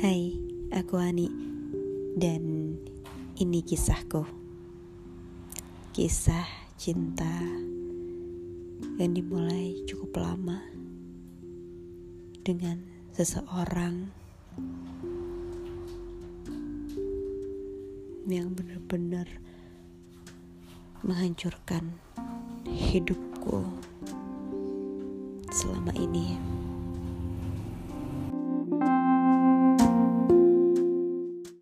Hai, Aku Ani dan ini kisahku. Kisah cinta yang dimulai cukup lama dengan seseorang yang benar-benar menghancurkan hidupku selama ini.